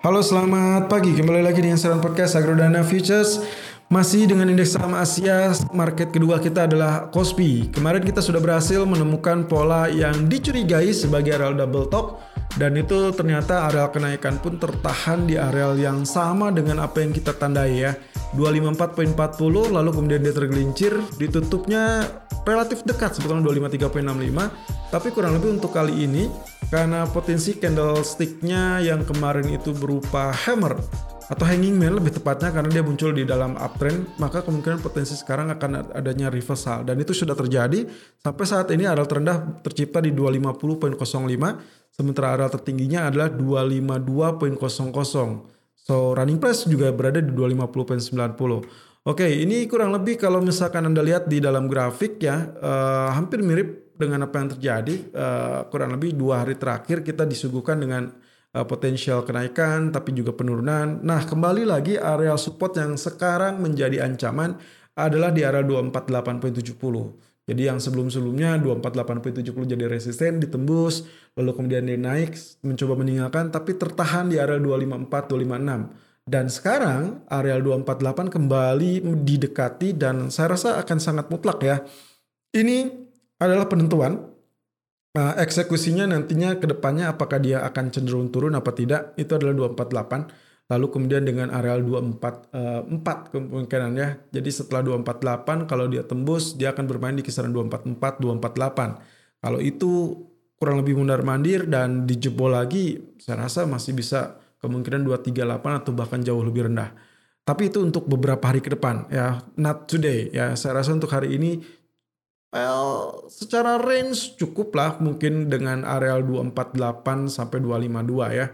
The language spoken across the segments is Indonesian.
Halo selamat pagi. Kembali lagi dengan Saran Podcast Agrodana Futures. Masih dengan indeks saham Asia market kedua kita adalah Kospi. Kemarin kita sudah berhasil menemukan pola yang dicurigai sebagai areal double top dan itu ternyata areal kenaikan pun tertahan di areal yang sama dengan apa yang kita tandai ya. 254.40 lalu kemudian dia tergelincir. Ditutupnya relatif dekat sebetulnya 253.65 tapi kurang lebih untuk kali ini karena potensi candlesticknya yang kemarin itu berupa hammer atau hanging man lebih tepatnya karena dia muncul di dalam uptrend maka kemungkinan potensi sekarang akan adanya reversal. Dan itu sudah terjadi sampai saat ini area terendah tercipta di 250.05 sementara area tertingginya adalah 252.00 so running price juga berada di 250.90 Oke, ini kurang lebih kalau misalkan Anda lihat di dalam grafik ya, uh, hampir mirip dengan apa yang terjadi. Uh, kurang lebih dua hari terakhir kita disuguhkan dengan uh, potensial kenaikan tapi juga penurunan. Nah, kembali lagi area support yang sekarang menjadi ancaman adalah di area 248.70. Jadi yang sebelum-sebelumnya 248.70 jadi resisten ditembus lalu kemudian dia naik mencoba meninggalkan tapi tertahan di area 254 256 dan sekarang area 248 kembali didekati dan saya rasa akan sangat mutlak ya. Ini adalah penentuan uh, eksekusinya nantinya ke depannya apakah dia akan cenderung turun apa tidak itu adalah 248 lalu kemudian dengan areal 24 uh, 4 kemungkinannya. Jadi setelah 248 kalau dia tembus dia akan bermain di kisaran 244 248 kalau itu kurang lebih mundar mandir dan dijebol lagi saya rasa masih bisa kemungkinan 238 atau bahkan jauh lebih rendah. Tapi itu untuk beberapa hari ke depan ya not today ya. Saya rasa untuk hari ini Well, secara range cukup lah mungkin dengan areal 248 sampai 252 ya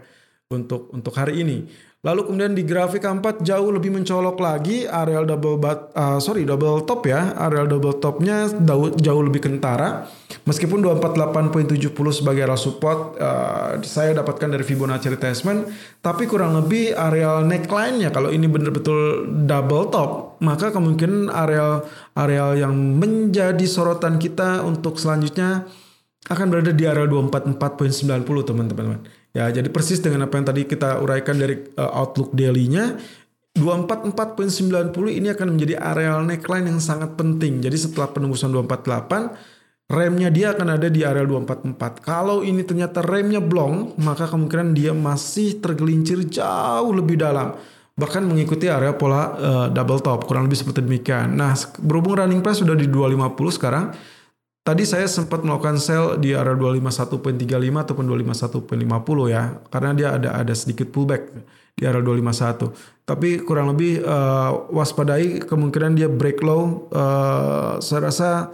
untuk untuk hari ini. Lalu kemudian di grafik keempat jauh lebih mencolok lagi areal double bat, uh, sorry double top ya, areal double topnya jauh, jauh lebih kentara. Meskipun 248.70 sebagai area support uh, saya dapatkan dari Fibonacci retracement, tapi kurang lebih areal neckline-nya kalau ini benar-betul double top, maka kemungkinan areal areal yang menjadi sorotan kita untuk selanjutnya akan berada di area 244.90 teman-teman. Ya, jadi persis dengan apa yang tadi kita uraikan dari uh, outlook daily-nya 244.90 ini akan menjadi areal neckline yang sangat penting. Jadi setelah penembusan 248, remnya dia akan ada di area 244. Kalau ini ternyata remnya blong, maka kemungkinan dia masih tergelincir jauh lebih dalam. Bahkan mengikuti area pola uh, double top, kurang lebih seperti demikian. Nah, berhubung running price sudah di 250 sekarang, Tadi saya sempat melakukan sell di area 251.35 ataupun 251.50 ya, karena dia ada ada sedikit pullback di area 251. Tapi kurang lebih uh, waspadai kemungkinan dia break low. Uh, saya rasa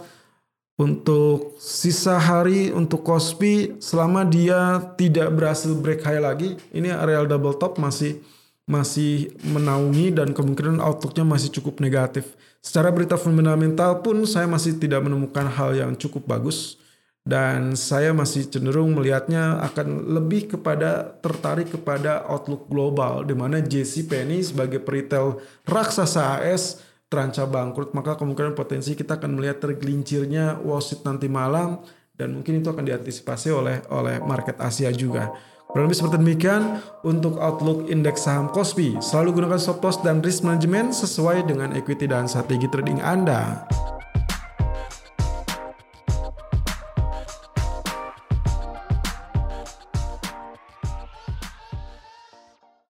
untuk sisa hari untuk Kospi selama dia tidak berhasil break high lagi, ini area double top masih masih menaungi dan kemungkinan outlooknya masih cukup negatif. Secara berita fundamental pun saya masih tidak menemukan hal yang cukup bagus dan saya masih cenderung melihatnya akan lebih kepada tertarik kepada outlook global di mana JC Penny sebagai peritel raksasa AS terancam bangkrut maka kemungkinan potensi kita akan melihat tergelincirnya Wall Street nanti malam dan mungkin itu akan diantisipasi oleh oleh market Asia juga. Kurang lebih seperti demikian untuk outlook indeks saham Kospi. Selalu gunakan stop loss dan risk management sesuai dengan equity dan strategi trading Anda.